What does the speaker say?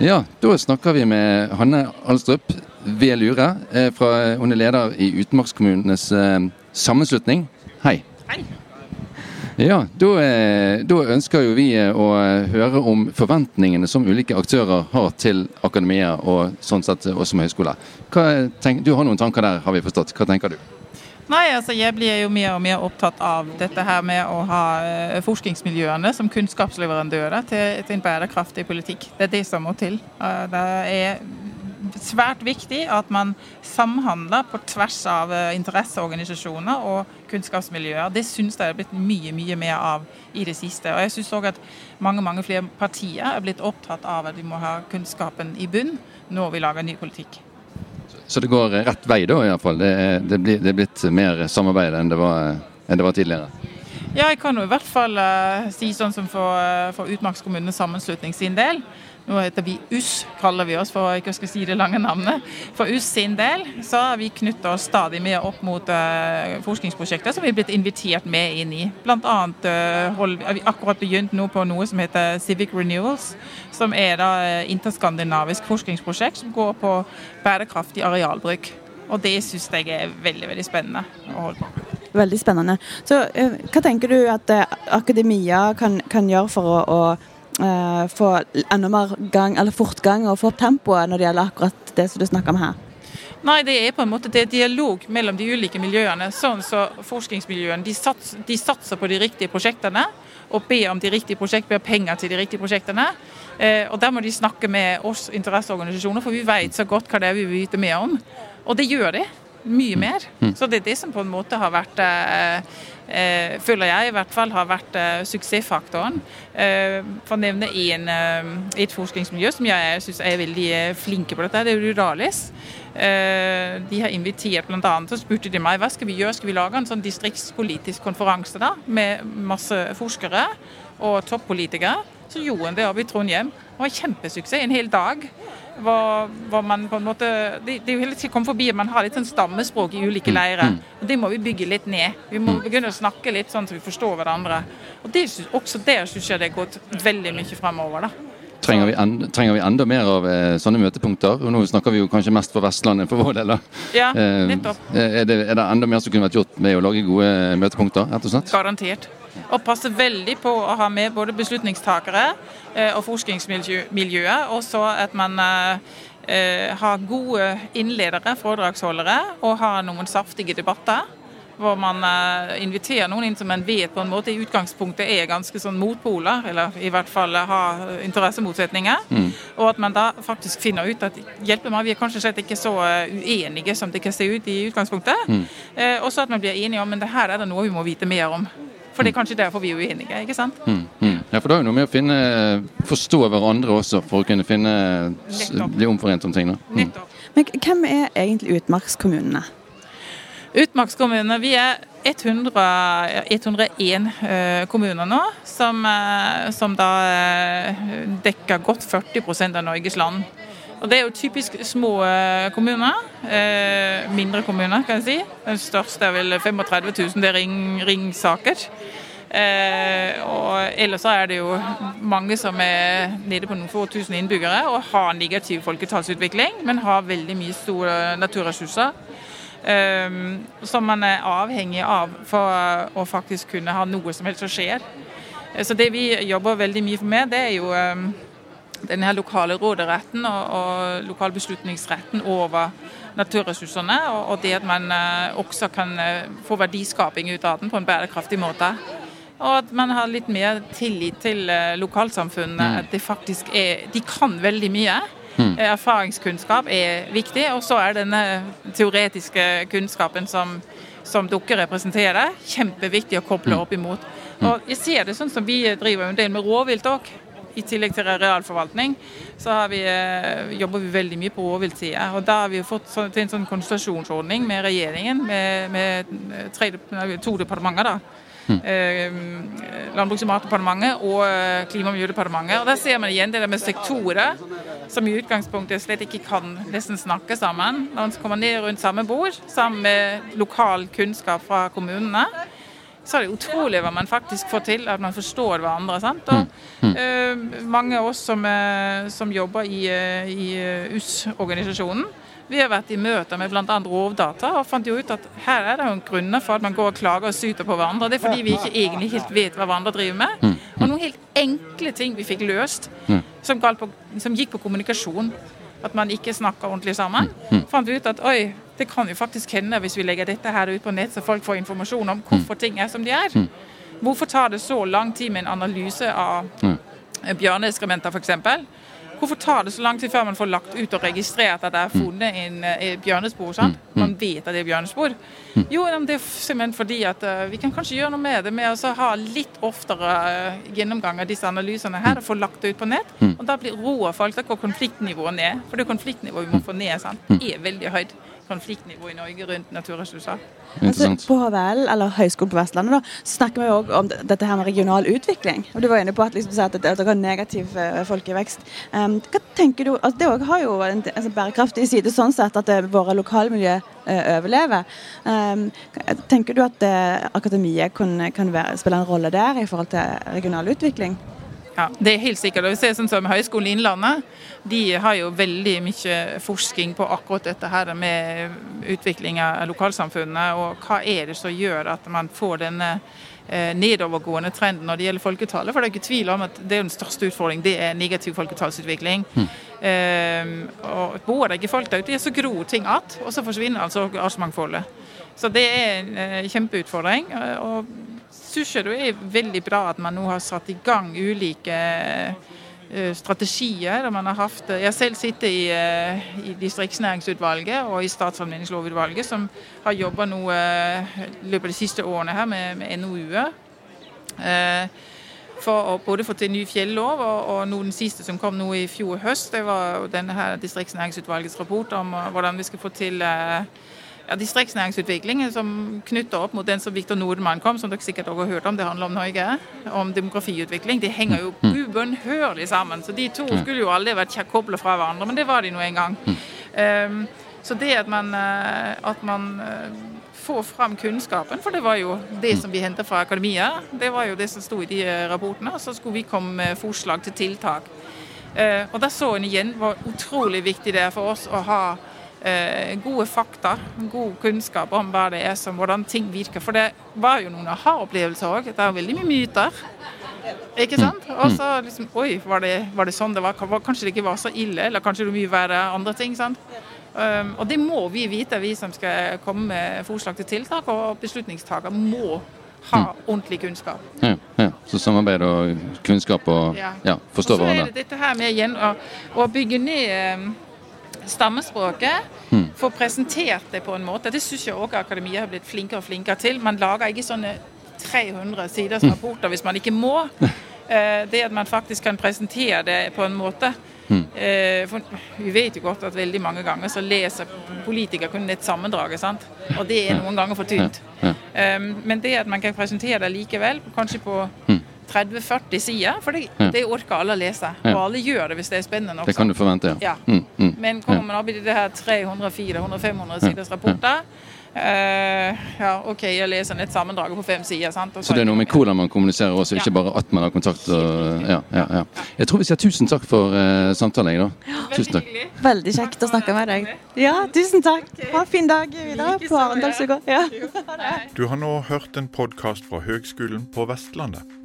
Ja, da snakker vi med Hanne Alstrup ved Lure. eh, Fra, hun er leder i Utmarkskommunenes eh, sammenslutning. Hei. Hei. Ja, da, eh, da ønsker jo vi eh, å høre om forventningene som ulike aktører har til akademia, og sånn sett også med høyskoler. Hva tenk, du har noen tanker der, har vi forstått. Hva tenker du? Nei, altså Jeg blir jo mer og mer opptatt av dette her med å ha eh, forskningsmiljøene som kunnskapsleverandører til, til en bærekraftig politikk. Det er det som må til. Eh, Det er svært viktig at man samhandler på tvers av eh, interesseorganisasjoner og kunnskapsmiljøer. Det syns jeg er blitt mye mye mer av i det siste. Og jeg syns òg at mange mange flere partier er blitt opptatt av at vi må ha kunnskapen i bunn når vi lager ny politikk. Så det går rett vei da, iallfall. Det, er- det, det er blitt mer samarbeid enn det var, enn det var tidligere. Ja, jeg kan jo i hvert fall uh, si sånn som for, uh, for Utmarkskommunenes sammenslutning sin del. Nå heter vi US, kaller vi oss for ikke å si det lange navnet. For US sin del så har vi knytta oss stadig mer opp mot uh, forskningsprosjekter som vi er blitt invitert med inn i. Blant annet uh, hold, har vi akkurat begynt nå på noe som heter Civic Renewals, som er da eh, interskandinavisk forskningsprosjekt som går på bærekraftig arealbruk. Og det syns jeg er veldig, veldig spennende å holde på med. Veldig spennende. Så Hva tenker du at akademia kan, kan gjøre for å, å eh, få enda mer gang, eller fortgang og få opp tempoet når det gjelder akkurat det som du snakker om her? Nei, det er på en måte det er dialog mellom de ulike miljøene. Sånn så Forskningsmiljøene de satser, de satser på de riktige prosjektene og ber om de riktige prosjektene, ber penger til de riktige prosjektene. Eh, og Der må de snakke med oss interesseorganisasjoner, for vi vet så godt hva det er vi vil vite mer om. Og det gjør de. Mye mer. Så det er det som på en måte har vært eh, eh, føler jeg i hvert fall har vært eh, suksessfaktoren. Eh, for å nevne en, eh, et forskningsmiljø som jeg syns er veldig eh, flinke på dette, det er Ruralis. De har invitert annet, så spurte de meg hva skal vi gjøre, skal vi lage en sånn distriktspolitisk konferanse da, med masse forskere og toppolitikere. Så gjorde en det oppe i Trondheim. Det var kjempesuksess. En hel dag. Hvor, hvor man på en måte, det, det er jo hele tiden kommet forbi at man har litt sånn stammespråk i ulike leirer. og Det må vi bygge litt ned. Vi må begynne å snakke litt sånn så vi forstår hverandre. Og det, Også der syns jeg det har gått veldig mye fremover. da. Trenger vi, en, trenger vi enda mer av eh, sånne møtepunkter? Og nå snakker vi jo kanskje mest for Vestlandet for vår del. da. Ja, Eh, nettopp. er, det, er det enda mer som kunne vært gjort med å lage gode møtepunkter? rett og slett? Garantert. Og passe veldig på å ha med både beslutningstakere eh, og forskningsmiljøet, og så at man eh, eh, har gode innledere, foredragsholdere, og har noen saftige debatter. Hvor man eh, inviterer noen inn som man vet på en måte i utgangspunktet er ganske sånn motpoler, eller i hvert fall har interessemotsetninger. Og at man da faktisk finner ut at hjelper meg, vi er kanskje slett ikke så eh, uenige som det kan se ut i utgangspunktet. Eh, og så at man blir enige om men det her er det noe vi må vite mer om. For det er kanskje derfor vi er uenige, ikke sant? Mm, mm. Ja, for det er jo noe med å finne, forstå hverandre også, for å kunne finne, bli omforent om ting. da. Mm. Men hvem er egentlig utmarkskommunene? Utmarkskommunene, vi er 100, 101 eh, kommuner nå, som, eh, som da eh, dekker godt 40% av Norges land. Og Det er jo typisk små kommuner. mindre kommuner, kan jeg si. Den største er vel 35 000, det er Ring, Ringsaker. Eh, og ellers er det jo mange som er nede på noen få tusen innbyggere og har negativ folketallsutvikling, men har veldig mye store naturressurser. Ehm, som man er avhengig av for å faktisk kunne ha noe som helst som skjer. Eh, Så det vi jobber veldig mye med, det er jo ehm, denne her lokale råderetten og, og lokal beslutningsretten over naturressursene, og, og det at man eh, også kan eh, få verdiskaping ut av den på en bærekraftig måte. Og at man har litt mer tillit til lokalsamfunnene. At det faktisk er De kan veldig mye. Eh, Erfaringskunnskap er viktig, og så er denne teoretiske kunnskapen som, som dere representerer, kjempeviktig å koble opp imot. Og jeg ser det sånn som vi driver en del med rovvilt òg. i tillegg til realforvaltning, så vi, eh, jobber vi veldig mye på rovviltsida. Og da har vi fått til en sånn konsultasjonsordning med regjeringen, med, med tre, to departementer. da Landbruks- og matdepartementet og eh, Klima- og miljødepartementet. Og Der ser man igjen det der med sektorer som i utgangspunktet slett ikke kan nesten snakke sammen. Når man kommer ned rundt samme bord sammen med lokal kunnskap fra kommunene, så er det utrolig hva man faktisk får til, at man forstår hverandre. sant? Og, uh, mange av oss som, uh, som jobber i, uh, i US-organisasjonen, vi har vært i møter med bl.a. Rovdata og fant jo ut at her er det jo grunner for at man går og klager og syter på hverandre. Det er fordi vi ikke egentlig helt vet hva hverandre driver med. Mm. Og noen helt enkle ting vi fikk løst, mm. som, på, som gikk på kommunikasjon. At man ikke snakker ordentlig sammen. Mm. Fant vi ut at oi, det kan jo faktisk hende hvis vi legger dette her ut på nett, så folk får informasjon om hvorfor ting er som de er. Hvorfor tar det så lang tid med en analyse av bjørneeskrementer f.eks.? Hvorfor tar det så lang tid før man får lagt ut og registrert at det er funnet en, en eh, bjørnespor? sant? Mm, mm. Man vet at det er bjørnespor. Mm. Jo, det er simpelthen fordi at uh, vi kan kanskje gjøre noe med det med å ha litt oftere uh, gjennomgang av disse analysene her og få lagt det ut på nett. Og da blir roa folk, da går konfliktnivået ned. For det konfliktnivået vi må få ned, sant? er veldig høyt konfliktnivå i Norge rundt naturressurser. Altså, på HVL, eller Høgskolen på Vestlandet, da, så snakker vi òg om dette her med regional utvikling. Og Du var inne på at, liksom, at dere har negativ uh, folkevekst. Um, hva tenker du, altså, Det har jo en, en altså, bærekraftig side sånn sett at det, våre lokalmiljø uh, overlever. Um, tenker du at uh, akademiet kan, kan være, spille en rolle der i forhold til regional utvikling? Ja, Det er helt sikkert. Og vi ser sånn som Høgskolen Innlandet de har jo veldig mye forskning på akkurat dette her med utvikling av lokalsamfunnet. Og hva er det som gjør at man får denne eh, nedovergående trenden når det gjelder folketallet. For det er ikke tvil om at det er den største utfordringen, det er negativ folketallsutvikling. Mm. Um, og Bor det ikke folk der ute, så gror ting igjen, og så forsvinner altså artsmangfoldet. Så det er en eh, kjempeutfordring. og syns jeg det er veldig bra at man nå har satt i gang ulike uh, strategier. Man har haft, jeg har selv sittet i, uh, i distriktsnæringsutvalget og i statsadministrasjonslovutvalget, som har jobba nå i løpet av de siste årene her med, med NOU-er. for å både få til ny fjellov, og, og nå den siste som kom nå i fjor høst, det var denne her distriktsnæringsutvalgets rapport om hvordan vi skal få til ja, distriktsnæringsutvikling som knytter opp mot den som Viktor Nordmann kom, som dere sikkert også har hørt om. Det handler om Norge. Om demografiutvikling. Det henger jo mm. ubønnhørlig sammen. Så de to skulle jo aldri vært kobla fra hverandre, men det var de nå en gang. Um, så det at man, eh, at man eh, får fram kunnskapen, for det var jo det som vi hentet fra akademia. Det var jo det som sto i de eh, rapportene. Og så skulle vi komme med forslag til tiltak. Og da så en igjen hvor utrolig viktig det er for oss å ha gode fakta, god kunnskap om hva det er som, hvordan ting virker. For det var jo noen aha-opplevelser òg. Det er veldig mye myter. Ikke mm. sant? Og så liksom Oi, var det, var det, sånn det var? Kanskje det ikke var så ille, eller kanskje det var mye verre andre ting. sant? Um, og det må vi vite, vi som skal komme med forslag til tiltak. Og beslutningstaker må ha mm. ordentlig kunnskap. Ja, ja. Så samarbeid og kunnskap og ja, ja forstå hverandre. Og så er det dette her med igjen å, å bygge ned um, stammespråket. Mm. Få presentert det på en måte. Det syns jeg òg akademiet har blitt flinkere og flinkere til. Man lager ikke sånne 300 siders hmm. rapporter hvis man ikke må. Eh, det at man faktisk kan presentere det på en måte. Mm. For vi vet jo godt at veldig mange ganger så leser politikere kun et sammendrag. Sant? Og det er noen ganger for tynt. Men det at man kan presentere det likevel, kanskje på mm. 30-40 sider, for det, det, orker alle å lese. Og alle gjør det hvis det er spennende også. Det kan du forvente, ja. ja. Mm, mm, Men kommer man opp i det her 300-400-500 siders rapporter Uh, ja, OK, jeg leser et sammendrag på fem sider. Sant? Så det er noe med hvordan man kommuniserer også, ikke bare at man har kontakt? Og, ja, ja, jeg tror vi sier tusen takk for uh, samtalen. Da. Tusen takk. Veldig kjekt å snakke med deg. Ja, tusen takk. Ha en fin dag videre på Arendalsuka. Ja. Du har nå hørt en podkast fra Høgskolen på Vestlandet.